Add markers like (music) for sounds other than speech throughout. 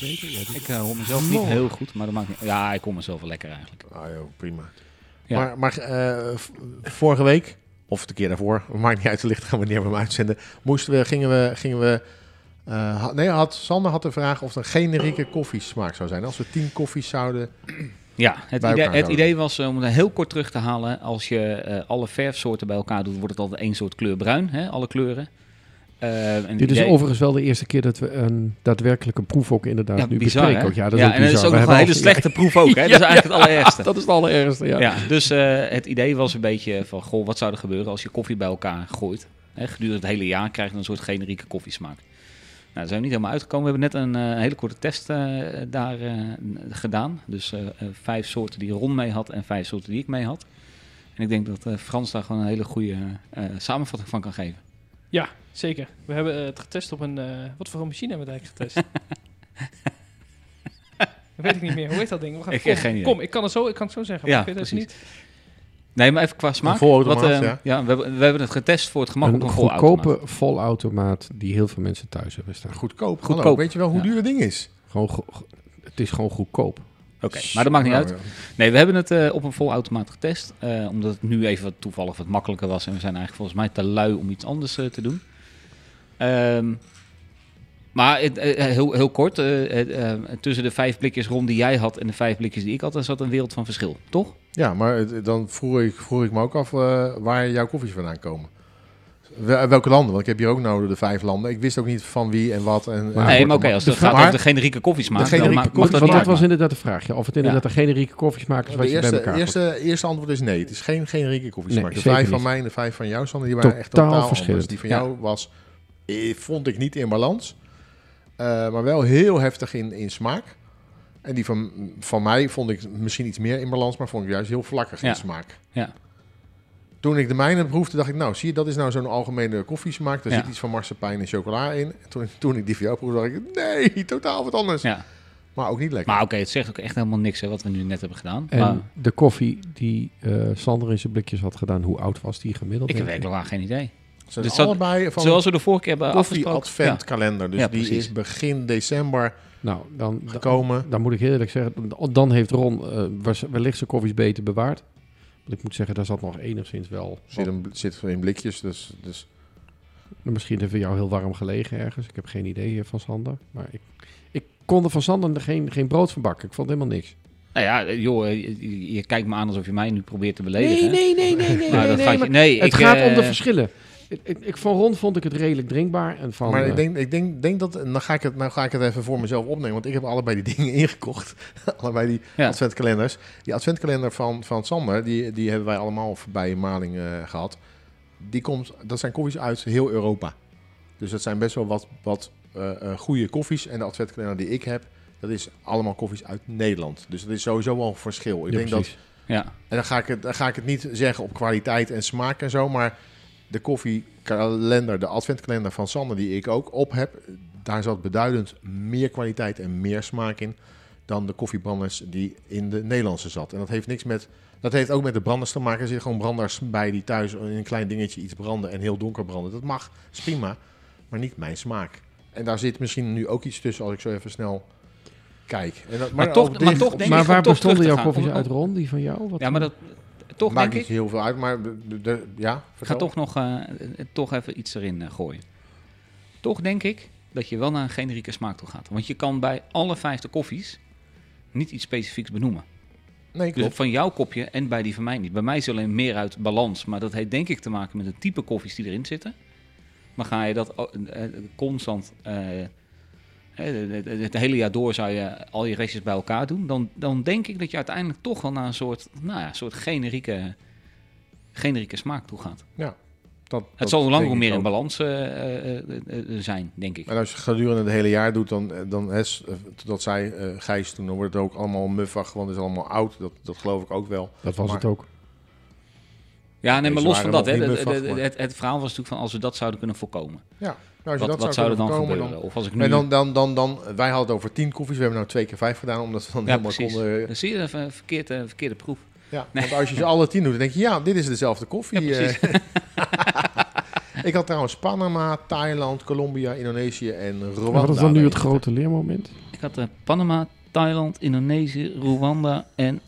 Is het beter? Ja, dit- Ik eh, hoor mezelf niet heel goed, maar dat maakt niet... Ja, ik hoor mezelf wel lekker eigenlijk. Ah joh, prima. Ja. Maar, maar eh, vorige week, of de keer daarvoor, (laughs) maakt niet uit te lichten wanneer we hem uitzenden, moesten we, gingen we, gingen we eh, had, nee, had, Sander had de vraag of er een generieke koffiesmaak zou zijn. Als we tien koffies zouden... (clears throat) Ja, het, idee, het idee was, om het heel kort terug te halen, als je eh, alle verfsoorten bij elkaar doet, wordt het altijd één soort kleur bruin, hè, alle kleuren. Eh, het Dit is idee- overigens wel de eerste keer dat we een daadwerkelijke proef ook inderdaad ja, nu bizar, bespreken. Ook. Ja, dat is ja, ook en dat is bizar. ook We nog een hele al- slechte proef ook, (laughs) hè? Dat is eigenlijk het allerergste. Dat is het allereerste, ja. Ja, dus eh, het idee was een beetje van, goh, wat zou er gebeuren als je koffie bij elkaar gooit? Hè, gedurende het hele jaar krijg je een soort generieke koffiesmaak. Nou, daar zijn we niet helemaal uitgekomen. We hebben net een eh, hele korte test daar gedaan. Dus vijf soorten die Ron mee had en vijf soorten die ik mee had. En ik denk dat Frans daar gewoon een hele goede samenvatting van kan geven. Ja, zeker. We hebben eh, het getest op een... eh, wat voor een machine hebben we het eigenlijk getest? (laughs) dat weet ik niet meer. Hoe heet dat ding? We gaan, Ik kom, heb geen idee. kom, ik kan het zo, ik kan het zo zeggen. Ja, maar ik weet het niet. Nee, maar even qua smaak. Wat, eh, ja. ja, we, hebben, we hebben het getest voor het gemak op Een een volautomaat. goedkope volautomaat die heel veel mensen thuis hebben staan. Goedkoop. Goedkoop. Hallo, weet je wel hoe Ja. duur het ding is? Gewoon het is gewoon goedkoop. Oké, maar dat maakt niet Nou, uit. Nee, we hebben het eh, op een volautomaat getest. eh, omdat het nu even toevallig wat makkelijker was. En we zijn eigenlijk volgens mij te lui om iets anders eh, te doen. Ehm, maar het, heel, heel kort. tussen de vijf blikjes rond die jij had en de vijf blikjes die ik had, zat een wereld van verschil. Toch? Ja, maar dan vroeg ik, vroeg ik me ook af waar jouw koffies vandaan komen. Wel- Welke landen? Want ik heb hier ook nou de vijf landen. Ik wist ook niet van wie en wat. En, Maar- nee, maar oké, als het de gaat over de generieke koffiesmaak, De generieke koffies- dat Want niet dat was inderdaad de vraag. Ja, of het inderdaad een generieke koffiesmaak is wat De je bij eerste, elkaar eerste, eerste antwoord is nee. Het is geen generieke koffiesmaak. Nee, de vijf van mij en de vijf van jou, Sander, die waren echt Totaal verschillend. anders. Die van Ja. jou was, eh, vond ik niet in balans. eh, maar wel heel heftig in, in smaak. En die van, van mij vond ik misschien iets meer in balans, maar vond ik juist heel vlakkig Ja. in smaak. Ja. Toen ik de mijne proefde, dacht ik, nou, zie je, dat is nou zo'n algemene koffiesmaak. Daar Ja. zit iets van marsepein en chocola in. En toen, toen ik die van jou proefde, dacht ik, nee, (laughs) totaal wat anders. Ja. Maar ook niet lekker. Maar oké, het zegt ook echt helemaal niks hè, wat we nu net hebben gedaan. En maar de koffie die eh, Sander in zijn blikjes had gedaan, hoe oud was die gemiddeld? ik heb waar geen idee. Ze zijn dit zat- allebei van Zoals we de vorige keer hebben koffie adventkalender. Dus Ja, die is begin december Nou, dan, dan, gekomen. dan moet ik eerlijk zeggen, dan heeft Ron eh, wellicht zijn koffies beter bewaard. Ik moet zeggen, daar zat nog enigszins wel... Zit, een, zit in blikjes, dus, dus Misschien heeft het jou heel warm gelegen ergens. Ik heb geen idee eh, van Sander. Maar ik, ik kon er van Sander er geen, geen brood van bakken. Ik vond helemaal niks. Nou ja, eh, joh, eh, je, je kijkt me aan alsof je mij nu probeert te beledigen. Nee, nee, nee, nee, nee. Maar nee, dat nee, je- maar nee, het ik, gaat om de verschillen. Ik, ik, ik- van Ron vond ik het redelijk drinkbaar. En van, maar eh, ik denk, ik denk, denk dat, en dan ga, ik het, nou ga ik het even voor mezelf opnemen, want ik heb allebei die (laughs) dingen ingekocht. (laughs) allebei die Ja. adventkalenders. Die adventkalender van, van Sander, die, die hebben wij allemaal bij maling eh, gehad. Die komt, dat zijn koffies uit heel Europa. Dus dat zijn best wel wat, wat eh, eh, goede koffies. En de adventkalender die ik heb, dat is allemaal koffies uit Nederland. Dus dat is sowieso wel een verschil. Ik ja, denk dat precies. Ja, En dan ga, ik het, dan ga ik het niet zeggen op kwaliteit en smaak en zo, maar de koffiekalender, de adventkalender van Sander die ik ook op heb, daar zat beduidend meer kwaliteit en meer smaak in dan de koffiebranders die in de Nederlandse zat. En dat heeft niks met, dat heeft ook met de branders te maken. Er zitten gewoon branders bij die thuis in een klein dingetje iets branden en heel donker branden. Dat mag, is prima, maar niet mijn smaak. En daar zit misschien nu ook iets tussen als ik zo even snel kijk. En dat, Maar toch- op maar dit- toch denk Maar ik waar toch bestonden jouw koffies uit, Ron? Die van jou? Wat ja maar dat, toch maakt denk ik, niet heel veel uit, maar de, ja, ik ga vertel. toch nog eh, eh, toch even iets erin eh, gooien. Toch denk ik dat je wel naar een generieke smaak toe gaat. Want je kan bij alle vijfde koffies niet iets specifieks benoemen. Nee, Dus klopt. van jouw kopje en bij die van mij niet. Bij mij is alleen meer uit balans. Maar dat heeft denk ik te maken met het type koffies die erin zitten. Maar ga je dat oh, constant... het, hele jaar door zou je al je restjes bij elkaar doen. Dan, dan denk ik dat je uiteindelijk toch wel naar een soort, nou ja, soort generieke, generieke smaak toe gaat. Ja. Dat, Het dat zal hoe langer hoe meer in balans eh, eh, eh, zijn, denk ik. En als je het gedurende het hele jaar doet, dan, dan hè, s- eh, dat zei eh, Gijs toen, dan wordt het ook allemaal muffig, want het is allemaal oud. Dat, dat geloof ik ook wel. Dat was Maar- het ook. Ja, nee, maar los van dat. Hè, het, het, het, het verhaal was natuurlijk van als we dat zouden kunnen voorkomen. Ja, nou, als je Wat, dat wat zou er dan kunnen voorkomen, gebeuren? Of als ik nu... En dan, dan, dan, dan, wij hadden het over tien koffies, we hebben nou twee keer vijf gedaan, omdat we dan ja, helemaal precies. konden... Dan zie je een verkeerd, eh, verkeerde proef. Ja, want als je ze alle tien doet, dan denk je, ja, dit is dezelfde koffie. Ja, precies. eh. (laughs) ik had trouwens Panama, Thailand, Colombia, Indonesië en Rwanda. Wat is dan nu het grote leermoment? Ik had eh, Panama, Thailand, Indonesië, Rwanda en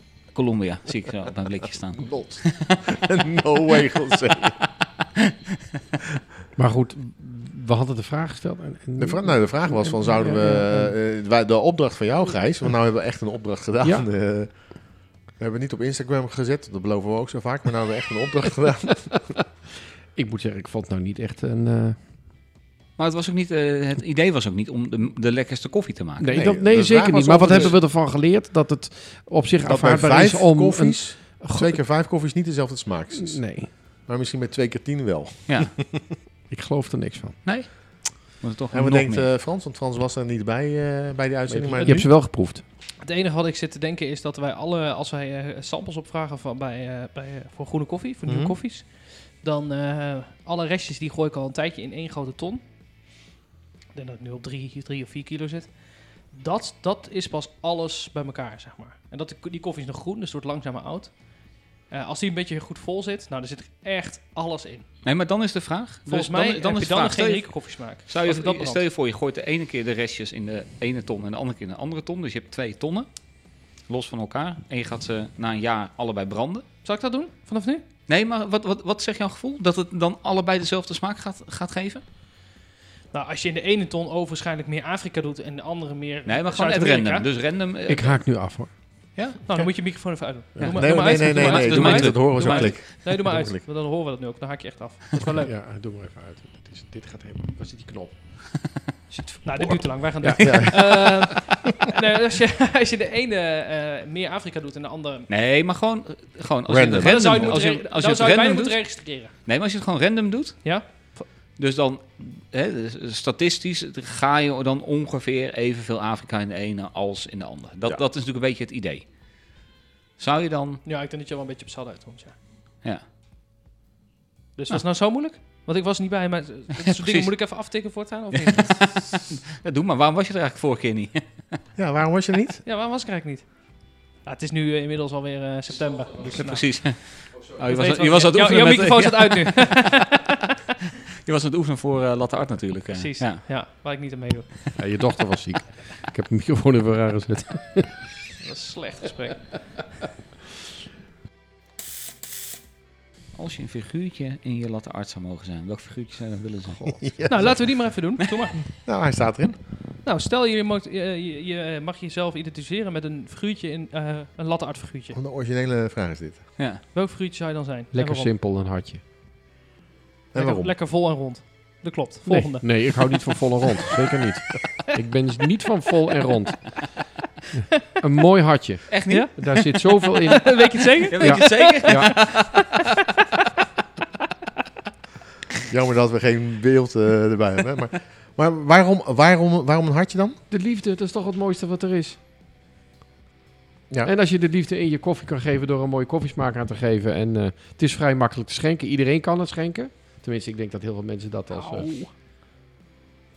Colombia. Zie ik zo op mijn blikje staan. (laughs) (laughs) no way, José. (laughs) Maar goed, we hadden de vraag gesteld. En, en De, vra- nou, de vraag was van, zouden we... Eh, wij- de opdracht van jou, Gijs, want nou hebben we echt een opdracht gedaan. Ja. Eh, we hebben het niet op Instagram gezet, dat beloven we ook zo vaak, maar nou hebben we echt een opdracht gedaan. Ik moet zeggen, ik vond het nou niet echt een... eh, Maar het, was ook niet, eh, het idee was ook niet om de, de lekkerste koffie te maken. Nee, Nee, dat, zeker niet. Maar wat hebben we ervan geleerd? Dat het op zich Dat aanvaardbaar is vijf om... koffies, een- twee keer vijf koffies niet dezelfde smaak is. Nee, Maar misschien met twee keer tien wel. Ja, (laughs) ik geloof er niks van. nee? Het toch En wat nog denkt eh, Frans? Want Frans was er niet bij, eh, bij die uitzending. Maar Je hebt ze wel geproefd. Het enige wat ik zit te denken is dat wij alle, als wij eh, samples opvragen van bij, eh, bij, voor groene koffie, voor nieuwe Mhm. koffies, dan eh, alle restjes die gooi ik al een tijdje in één grote ton. Denk dat ik nu op drie, drie of vier kilo zit. Dat, dat is pas alles bij elkaar, zeg maar. En dat, die koffie is nog groen, dus het wordt langzamer oud. Eh, als die een beetje goed vol zit, nou, dan zit er echt alles in. Nee, maar dan is de vraag. Volgens dus mij dan, dan heb is de dan vraag. een Stel je, generieke koffiesmaak. stel, dat je, brand. stel je voor, je gooit de ene keer de restjes in de ene ton en de andere keer in de andere ton. Dus je hebt twee tonnen, los van elkaar. En je gaat ze na een jaar allebei branden. Zal ik dat doen, vanaf nu? Nee, maar wat, wat, wat zegt jouw gevoel? Dat het dan allebei dezelfde smaak gaat, gaat geven? Nou, als je in de ene ton overschijnlijk meer Afrika doet en de andere meer Nee, maar gewoon het random. Dus random. eh, Ik haak nu af hoor. ja? Nou, dan moet je microfoon even uitdoen. Ja. Doe maar, Nee, doe maar nee, uit. nee, nee, maar nee, uit. doe maar. Dat horen we zo klik. Nee, doe maar uit. (laughs) Want dan horen we dat nu ook. Dan haak je echt af. Dat is wel leuk. Ja, doe maar even uit. Dit, is, dit gaat helemaal... Waar zit die knop? (laughs) Nou, dit duurt te lang. Wij gaan Ja. door. (laughs) Eh, nee, als, je, als je de ene eh, meer Afrika doet en de andere... Nee, maar gewoon, eh, gewoon als Random. je Dan het zou je, random, als je, als je dan het zou je bijna random moeten doet. registreren. Nee, maar als je het gewoon random doet. Ja? Dus dan, hè, dus statistisch, ga je dan ongeveer evenveel Afrika in de ene als in de andere. Dat, Ja. dat is natuurlijk een beetje het idee. Zou je dan, Ja, ik denk dat je wel een beetje op hetzelfde uitkomt, ja. ja. Dus was het nou zo moeilijk? Want ik was niet bij, maar (laughs) dat soort dingen precies. moet ik even aftikken voortaan, of (laughs) niet? ja, doe maar. Waarom was je er eigenlijk vorige keer niet? (laughs) Ja, waarom was je er niet? ja, waar was ik eigenlijk niet? Ja, het is nu eh, inmiddels alweer eh, september. Dus, nou, Precies. Oh, je, was, je was aan het Jouw- oefenen Jouw met- microfoon staat uit nu. Je was aan het oefenen voor eh, Latte Art natuurlijk. eh. Precies, Ja. ja. waar ik niet aan meedoe. Ja, je dochter was ziek. (laughs) Ik heb de microfoon even raar gezet. Dat is een slecht gesprek. Als je een figuurtje in je Latte Art zou mogen zijn, welk figuurtje zou je dan willen zijn? Ja. Nou, laten we die maar even doen. Doe maar. Nou, hij staat erin. Nou, stel je, moet, je, je, je mag jezelf identificeren met een figuurtje, in, eh, een latte art figuurtje. Een originele vraag is dit. Ja. Welk figuurtje zou je dan zijn? Lekker simpel, een hartje. En Lekker, waarom? lekker vol en rond. Dat klopt. Volgende. nee, ik hou niet van vol en rond. Zeker niet. Ik ben dus niet van vol en rond. Een mooi hartje. Echt niet? Ja? Daar zit zoveel in. (laughs) Weet je het zeker? Ja, weet je het zeker? Ja, (laughs) Jammer dat we geen beeld eh, erbij hebben. hè. Maar, maar waarom, waarom, waarom een hartje dan? de liefde, dat is toch het mooiste wat er is. Ja. En als je de liefde in je koffie kan geven door een mooie koffiesmaak aan te geven. En eh, het is vrij makkelijk te schenken. Iedereen kan het schenken. Tenminste, ik denk dat heel veel mensen dat als... eh,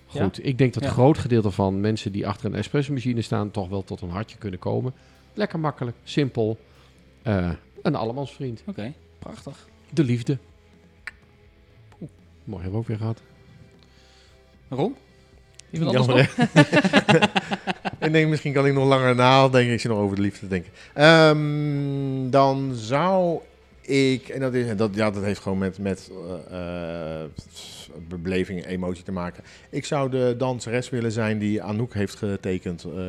goed, ik denk dat Ja. een groot gedeelte van mensen die achter een espresso-machine staan... toch wel tot een hartje kunnen komen. Lekker makkelijk, simpel. eh, een allemansvriend. Oké. Prachtig. De liefde. Oeh, mooi hebben we ook weer gehad. Waarom? Iemand anders (laughs) ik denk, misschien kan ik nog langer nadenken. Ik zit nog over de liefde te denken. Ehm, dan zou ik... En dat, is, dat, ja, dat heeft gewoon met, met eh, eh, beleving en emotie te maken. Ik zou de danseres willen zijn die Anouk heeft getekend. eh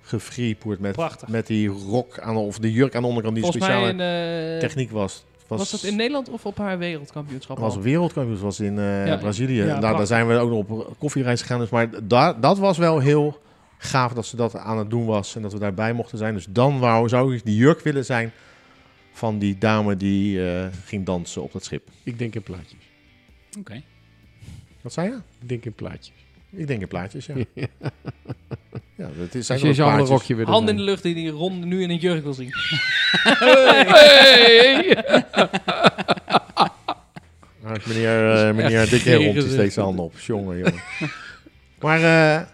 gefreepoerd met, Prachtig. met die rok aan, de- of de jurk aan de onderkant die Volgens speciale mij in, techniek was. was, dat in Nederland of op haar wereldkampioenschap? Was al? wereldkampioen, was in eh, Ja. Brazilië. Ja, En daar, daar zijn we ook nog op koffiereis gegaan. Dus, maar daar, dat was wel heel gaaf dat ze dat aan het doen was. En dat we daarbij mochten zijn. Dus dan wou, zou ik die jurk willen zijn van die dame die eh, ging dansen op dat schip. Ik denk in plaatjes. Oké. Wat zei je? Ik denk in plaatjes. Ik denk in plaatjes, ja. (laughs) ja, dat is, zijn Als je zo'n rokje wil Hand in de lucht die die Ron nu in een jurk wil zien. (laughs) Nou, is meneer, eh, meneer Dikke geen Rond die gezicht. steekt zijn handen op. Jongen, jongen. (laughs) maar eh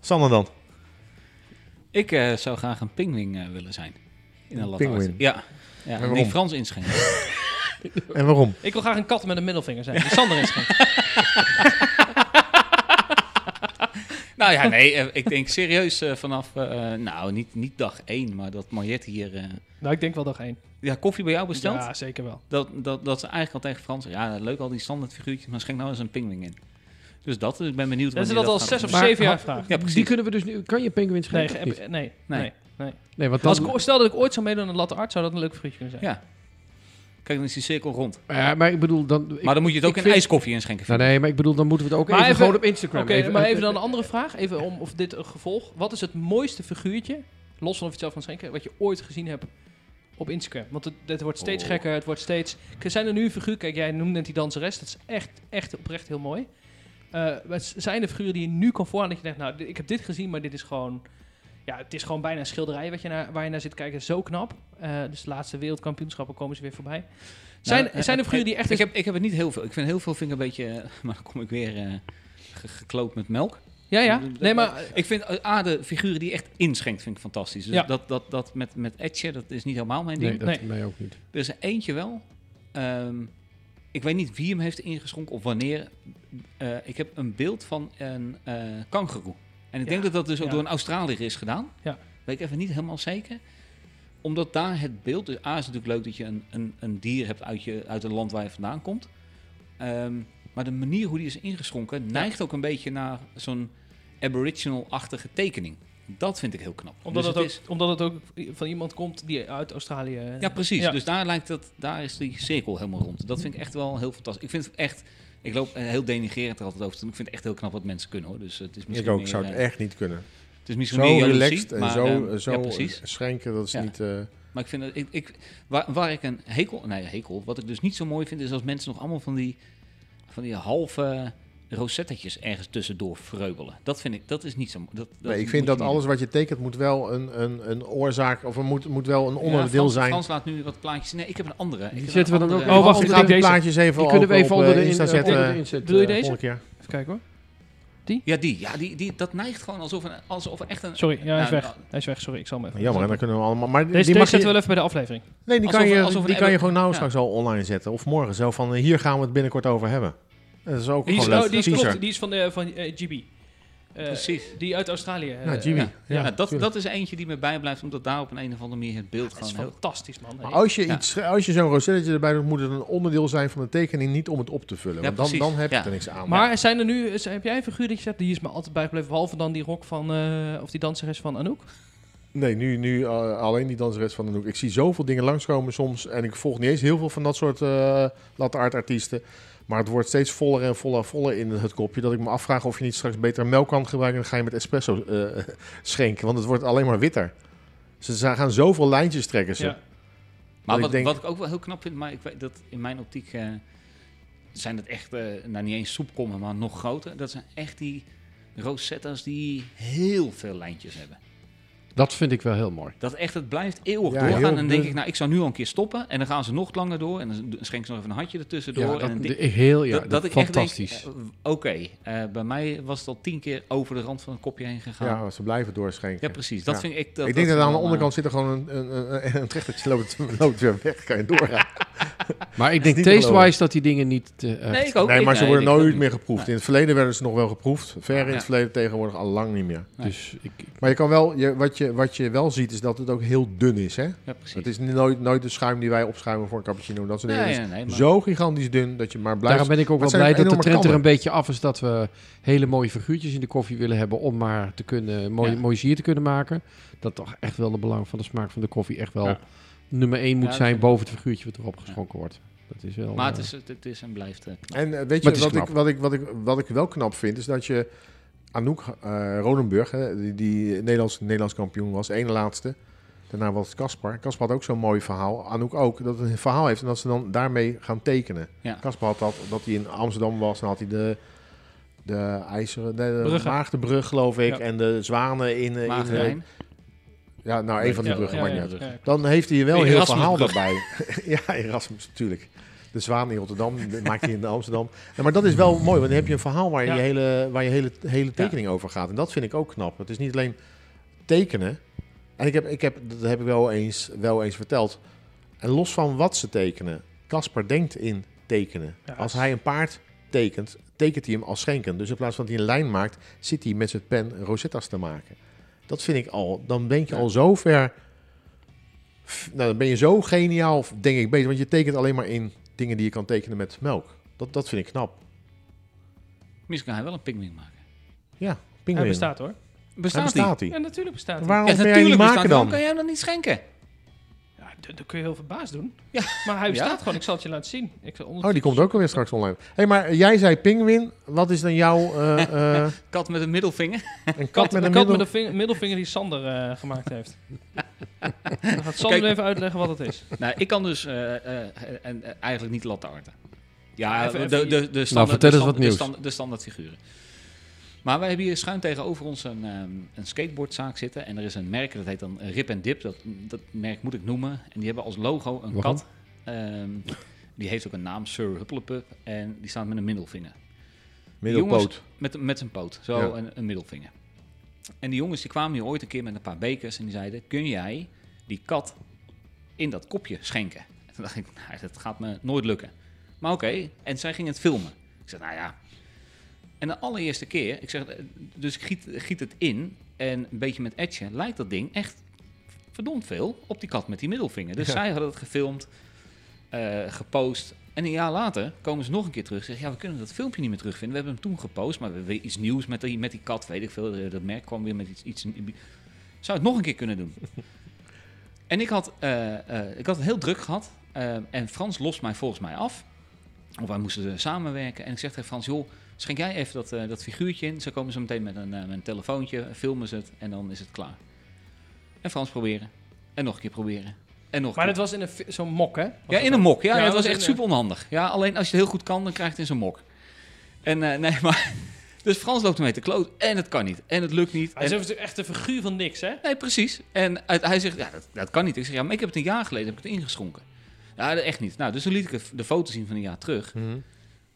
Sander dan? Ik eh, zou graag een pingwing eh, willen zijn. In een Een? Ja. Ja en die Frans inschenken. (laughs) En waarom? Ik wil graag een kat met een middelvinger zijn. Die Sander geen. (laughs) nou ja, nee, eh, ik denk serieus eh, vanaf, eh, nou niet, niet dag één, maar dat Mariette hier eh, Nou, ik denk wel dag één. ja, koffie bij jou bestelt. Ja, zeker wel. Dat, dat, dat ze eigenlijk al tegen Frans ja, leuk al die standaard figuurtjes, maar schenk nou eens een pinguïn in. Dus dat, dus ik ben benieuwd Dat is wanneer dat al zes of zeven jaar vraag. Ja, precies. Die kunnen we dus nu... Kan je penguins Nee, schenken? nee, Nee. nee, nee. Nee, want Als dan... ik, o- stel dat ik ooit zou meedoen aan de latte art, zou dat een leuk figuurtje kunnen zijn. Ja. Kijk, dan is die cirkel rond. Ja, maar ik bedoel dan... ik- maar dan moet je het ook ik in vind- ijskoffie inschenken. Nou, nee, maar ik bedoel, dan moeten we het ook Maar even, even- gewoon op Instagram. Oké, maar even dan een andere vraag. Even om of dit een gevolg. Wat is het mooiste figuurtje, los van of je het zelf kan schenken, wat je ooit gezien hebt op Instagram? Want het, het wordt steeds Oh. gekker, het wordt steeds... Zijn er nu figuren... Kijk, jij noemde net die danseres. Dat is echt, echt oprecht heel mooi. Eh, s- zijn er figuren die je nu kan vooraan dat je denkt, nou, ik heb dit gezien, maar dit is gewoon... Ja, het is gewoon bijna een schilderij wat je naar, waar je naar zit kijken. Zo knap. Eh, dus de laatste wereldkampioenschappen komen ze weer voorbij. Zijn, Nou, eh, zijn er eh, figuren die echt... Ik heb, ik heb het niet heel veel. Ik vind heel veel vind ik een beetje... eh, (laughs) Maar dan kom ik weer eh, gekloot met melk. ja, ja. Nee, maar... Ik vind eh, A, de figuren die echt inschenkt, vind ik fantastisch. Dus Ja. dat, dat, dat met, met Etje, dat is niet helemaal mijn ding. Nee, dat Nee. mij ook niet. Er is er eentje wel. Ehm, ik weet niet wie hem heeft ingeschonken of wanneer. Eh, ik heb een beeld van een eh kangoeroe. En ik denk dat dat dus ook door een Australiër is gedaan. Ja. Weet ik even niet helemaal zeker. Omdat daar het beeld... Dus A is natuurlijk leuk dat je een, een, een dier hebt uit, je, uit een land waar je vandaan komt. Ehm, maar de manier hoe die is ingeschonken... neigt ook een beetje naar zo'n aboriginal-achtige tekening. Dat vind ik heel knap. Omdat, Dus het ook, is- omdat het ook van iemand komt die uit Australië... ja, precies. Ja. Dus daar lijkt het, daar is die cirkel helemaal rond. Dat vind ik echt wel heel fantastisch. Ik vind het echt, ik loop eh, heel denigrerend er altijd over te doen. Ik vind het echt heel knap wat mensen kunnen hoor. Dus het is Ik misschien ook, meer, zou het eh, echt niet kunnen. het is misschien Zo meer relaxed en maar, zo, eh, zo ja, schenken, dat is niet... eh, Maar ik vind het, ik, ik, waar, waar ik een hekel, nee hekel, wat ik dus niet zo mooi vind, is als mensen nog allemaal van die, van die halve rosettetjes ergens tussendoor vreubelen. Dat vind ik, dat is niet zo. Dat, dat nee, ik vind dat alles doen. wat je tekent moet wel een, een, een oorzaak... of er moet, moet wel een Ja, onderdeel Frans, zijn. Frans laat nu wat plaatjes. Nee, ik heb een andere. Ik Die zetten we dan ook Oh, wacht, ik deze. plaatjes even Die kunnen we even op, onder de, Insta in, zetten. Bedoel je eh, deze? Volgende keer. Even kijken hoor. Ja, die. Ja, die, die, dat neigt gewoon alsof, een, alsof er echt een... Sorry, ja, hij is Nou, weg. Hij is weg, sorry. Ik zal hem even... Jammer, en dan kunnen we allemaal... Maar die, Deze, die deze mag zetten we je, wel even bij de aflevering. nee, die kan je, alsof die kan je gewoon nou ja. straks al online zetten. Of morgen zo van, eh, hier gaan we het binnenkort over hebben. Dat is ook Die is, gewoon oh, leuk. die is, klopt, die is van, de, van eh, GB. Eh, Precies. Die uit Australië. eh, Ja, Jimmy. Ja, Ja, ja, dat, dat is eentje die me bijblijft, omdat daar op een, een of andere manier het beeld is gewoon heel... fantastisch, man. Maar als je, Ja. iets, als je zo'n roselletje erbij doet, moet het een onderdeel zijn van de tekening, niet om het op te vullen. Ja, Want dan, precies. dan heb je Ja. er niks aan. Maar zijn er nu, is- heb jij een figuur dat je zegt, die is me altijd bijgebleven, behalve dan die rok van, eh, of die danseres van Anouk? Nee, nu, nu uh, alleen die danseres van de Noek. Ik zie zoveel dingen langskomen soms. En ik volg niet eens heel veel van dat soort uh, latte art artiesten. Maar het wordt steeds voller en voller en voller in het kopje. Dat ik me afvraag of je niet straks beter melk kan gebruiken. En dan ga je met espresso uh, (laughs) schenken. Want het wordt alleen maar witter. Ze, gaan zoveel lijntjes trekken. Ze. Ja. Maar ik wat, denk- wat ik ook wel heel knap vind, maar ik weet dat in mijn optiek eh, zijn het echt, eh, nou niet eens soepkommen, maar nog groter. Dat zijn echt die rosetta's die heel veel lijntjes hebben. Dat vind ik wel heel mooi. Dat echt, het blijft eeuwig Ja, doorgaan. En dan denk ik, nou, ik zou nu al een keer stoppen. En dan gaan ze nog langer door. En dan schenken ze nog even een hartje ertussendoor. Ja, en dat, de- dik- heel, ja, dat, dat ik fantastisch. echt denk, eh, oké, eh, bij mij was het al tien keer over de rand van een kopje heen gegaan. Ja, Ja, ze blijven doorschenken. precies. Dat Ja. vind ik... Dat, ik denk dat, aan de wel, eh, onderkant zit er gewoon een, een, een, een trechtertje loopt, (laughs) loopt weer weg. Kan je doorgaan. (laughs) maar ik denk taste-wise dat die dingen niet... eh, Nee, ik ook nee, maar ze worden nooit meer geproefd. In het verleden werden ze nog wel geproefd. Ver in Ja. het verleden tegenwoordig al lang niet meer. dus ik, Maar je kan wel, je, wat, je, wat je wel ziet is dat het ook heel dun is. Hè? Ja, precies. Het is nooit, nooit de schuim die wij opschuimen voor een cappuccino. Dat soort dingen. nee, maar- Zo gigantisch dun dat je maar blijft. daarom ben ik ook wel blij dat de trend er een beetje af is dat we hele mooie figuurtjes in de koffie willen hebben om maar te kunnen, mooi, Ja. mooi zier te kunnen maken. Dat toch echt wel de belang van de smaak van de koffie echt wel Ja. nummer één moet zijn boven het figuurtje wat erop geschonken wordt. Dat is wel... Maar het eh, is, het, is en blijft... eh, knap. En eh, weet je, wat ik, wat, ik, wat, ik, wat ik wel knap vind, is dat je Anouk uh, Ronenburg, hè, die, die Nederlands, Nederlands kampioen was, ene laatste. Daarna was het Caspar. Caspar had ook zo'n mooi verhaal. Anouk ook. Dat het een verhaal heeft en dat ze dan daarmee gaan tekenen. Ja. Caspar had dat, dat hij in Amsterdam was. Dan had hij de, de IJzeren... De, de. Maagdenbrug, geloof ik. Ja. en de zwanen in... eh, in Maagdenijn. ja, nou, een van die bruggen. ja, niet. Dan heeft hij wel een heel verhaal daarbij. (laughs) ja, Erasmus, natuurlijk. De Zwaan in Rotterdam, maakt hij in Amsterdam. Maar dat is wel mooi, want dan heb je een verhaal waar je, Ja. je hele, waar je hele, hele tekening over gaat. En dat vind ik ook knap. Het is niet alleen tekenen. En ik heb, ik heb, dat heb ik wel eens, wel eens verteld. En los van wat ze tekenen, Casper denkt in tekenen. Ja, Als hij een paard tekent, tekent hij hem als schenken. Dus in plaats van dat hij een lijn maakt, zit hij met zijn pen rosetta's te maken. Dat vind ik al, dan denk je al zo ver. Nou, dan ben je zo geniaal, denk ik, bezig. Want je tekent alleen maar in dingen die je kan tekenen met melk. Dat, dat vind ik knap. Misschien kan hij wel een pinguïn maken. Ja, Hij pinguïn. bestaat hoor. Hij Bestaat bestaat hij? hij. Ja, natuurlijk bestaat hij. Waarom Ja, ben jij maken bestaat hij. Waarom dan? kan jij hem dan niet schenken? Dat kun je heel verbaasd doen. Ja. Maar hij bestaat Ja? gewoon. Ik zal het je laten zien. Ik zal Oh, die komt ook alweer straks online. Hé, hey, maar jij zei pinguïn. Wat is dan jouw eh, (laughs) eh, Kat met een middelvinger. een kat Kat, met de een kat middel? met de ving- middelvinger die Sander eh, gemaakt heeft. (laughs) Dan gaat Sander Kijk. even uitleggen wat het is. nou, ik kan dus eh, eh, en, eigenlijk niet latte arten. Ja, Even- de, even- de, de, standaard, vertel de, eens wat stand- de, nieuws. stand- de standaard figuren. Maar wij hebben hier schuin tegenover ons een, ehm, een skateboardzaak zitten. En er is een merk, dat heet dan Rip and Dip. Dat, dat merk moet ik noemen. En die hebben als logo een Waarom? kat. Ehm, die heeft ook een naam, Sir Huppelepup. En die staat met een middelvinger. Middelpoot. Met, met zijn poot, zo Ja. een, een middelvinger. En die jongens die kwamen hier ooit een keer met een paar bekers en die zeiden: Kun jij die kat in dat kopje schenken? En toen dacht ik: nou, Dat gaat me nooit lukken. Maar oké, en zij gingen het filmen. Ik zeg: Nou ja. En de allereerste keer, ik zeg, dus ik giet, giet het in en een beetje met etje lijkt dat ding echt verdomd veel op die kat met die middelvinger. Dus Ja. zij hadden het gefilmd, eh, gepost. En een jaar later komen ze nog een keer terug. Zeggen, ja, we kunnen dat filmpje niet meer terugvinden. We hebben hem toen gepost, maar we hebben weer iets nieuws met die, met die kat. Weet ik veel. Eh, Dat merk kwam weer met iets, iets. Zou het nog een keer kunnen doen? (laughs) en ik had, eh, ik had het heel druk gehad. eh, en Frans lost mij volgens mij af. Of wij moesten samenwerken. En ik zeg tegen Frans, joh, schenk jij even dat, eh, dat figuurtje in. Ze komen zo meteen met een, eh, met een telefoontje, filmen ze het en dan is het klaar. En Frans proberen. En nog een keer proberen. En nog een Maar keer. dat was in zo'n mok, hè? Was Ja, in een mok. Ja, Ja, het dat was echt super onhandig. Ja, alleen als je het heel goed kan, dan krijg je het in zo'n mok. En eh, nee, (laughs) maar... Dus Frans loopt ermee te kloot. En het kan niet. En het lukt niet. Hij is En, echt een figuur van niks, hè? nee, precies. En uit- hij zegt, ja, dat, dat kan niet. Ik zeg, ja, maar ik heb het een jaar geleden heb ik het ingeschonken. Ja, echt niet. Nou, dus toen liet ik de- de foto zien van een jaar terug. Mhm.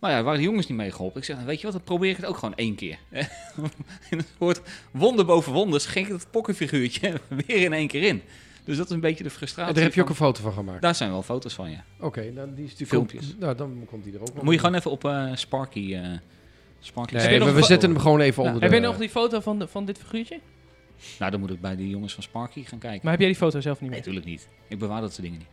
Maar ja, waren de jongens niet mee geholpen. Ik zeg, nou, weet je wat, dan probeer ik het ook gewoon één keer. (laughs) in een soort wonder boven wonder schenk ik het pokkenfiguurtje (laughs) weer in één keer in. Dus dat is een beetje de frustratie. En daar heb je ook van- een foto van gemaakt. Daar zijn wel foto's van, ja. Oké, dan die is die Filmpjes. komt- nou, dan komt die er ook. wel Moet je gewoon even op eh, Sparky... eh Sparky Nee, Heb je maar nog we zetten hem gewoon even Ja. onder Heb de... je nog die foto van, de, van dit figuurtje? Nou, dan moet ik bij die jongens van Sparky gaan kijken. Maar heb jij die foto zelf niet Nee, meer? natuurlijk niet. Ik bewaar dat soort dingen niet.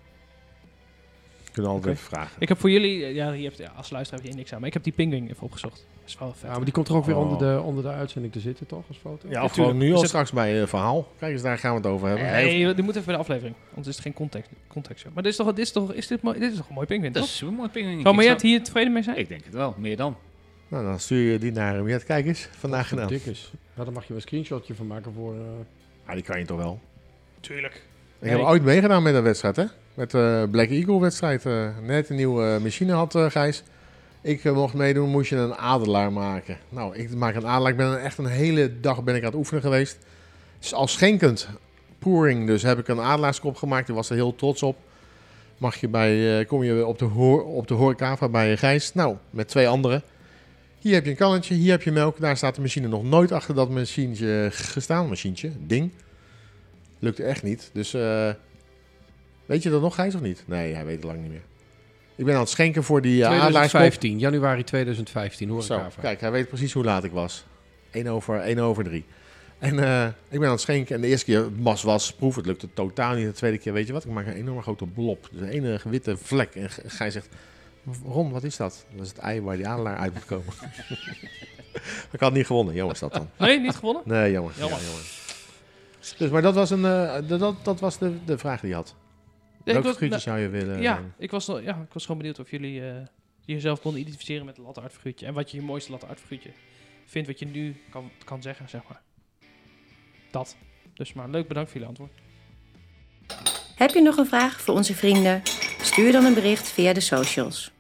Kunnen altijd vragen. Ik heb voor jullie, eh, ja, hier hebt, als luisteraar heb je hier niks aan, maar ik heb die pinguïn even opgezocht. Dat is wel vet. Ja, maar die komt er ook weer Oh. onder, de, onder de uitzending te zitten, toch? Als foto? Ja, Ja, of gewoon nu We al straks bij het verhaal. Kijk eens, daar gaan we het over hebben. Nee, die moet even bij de aflevering. Anders is het geen context. context maar dit is toch, dit is toch, is dit, mooi, dit is toch een mooi pinguïn, Dat toch? is super mooi pinguïn. Zo, maar jij hebt hier tevreden mee zijn? Ik denk het wel. Meer dan. Nou, dan stuur je die naar hem. Ja, kijk eens, vandaag gedaan. Dik is. Ja, daar mag je wel een screenshotje van maken voor... eh, Ah, die kan je toch wel. Tuurlijk. Ik Nee. heb ooit meegedaan met een wedstrijd, hè? Met de Black Eagle wedstrijd. eh, net een nieuwe eh, machine had eh, Gijs. Ik eh, mocht meedoen, moest je een adelaar maken. Nou, ik maak een adelaar. Ik ben echt een hele dag ben ik aan het oefenen geweest. Dus als schenkend pouring, dus heb ik een adelaarskop gemaakt. Die was er heel trots op. Mag je bij, eh, kom je op de, hoor, op de horecava bij Gijs. Nou, met twee anderen. Hier heb je een kannetje, hier heb je melk. Daar staat de machine nog nooit achter dat machientje gestaan. Machientje, ding. Lukte echt niet. Dus eh, weet je dat nog, Gijs, of niet? Nee, hij weet het lang niet meer. Ik ben aan het schenken voor die uh, adelaarskop. 2015, januari 2015, hoor Zo, ik kijk, hij weet precies hoe laat ik was. 1 over, 1 over 3. En eh, ik ben aan het schenken. En de eerste keer was, was proef. Het lukte totaal niet. De tweede keer, weet je wat? Ik maak een enorme grote blob. Dus een enige witte vlek. En Gij zegt, Ron, wat is dat? Dat is het ei waar die adelaar uit moet komen. (laughs) ik had niet gewonnen. Jammer is dat dan. Nee, niet gewonnen? Nee, jammer. Jammer. Ja, jammer. Dus, maar dat was, een, eh, dat- dat, dat was de, de vraag die je had. Welke was- figuurtje nou, zou je willen? ja, ik was, ja, ik was gewoon benieuwd of jullie eh, jezelf konden identificeren met een latte art figuurtje. En wat je je mooiste latte art figuurtje vindt, wat je nu kan, kan zeggen, zeg maar. Dat. Dus maar leuk, bedankt voor jullie antwoord. Heb je nog een vraag voor onze vrienden? Stuur dan een bericht via de socials.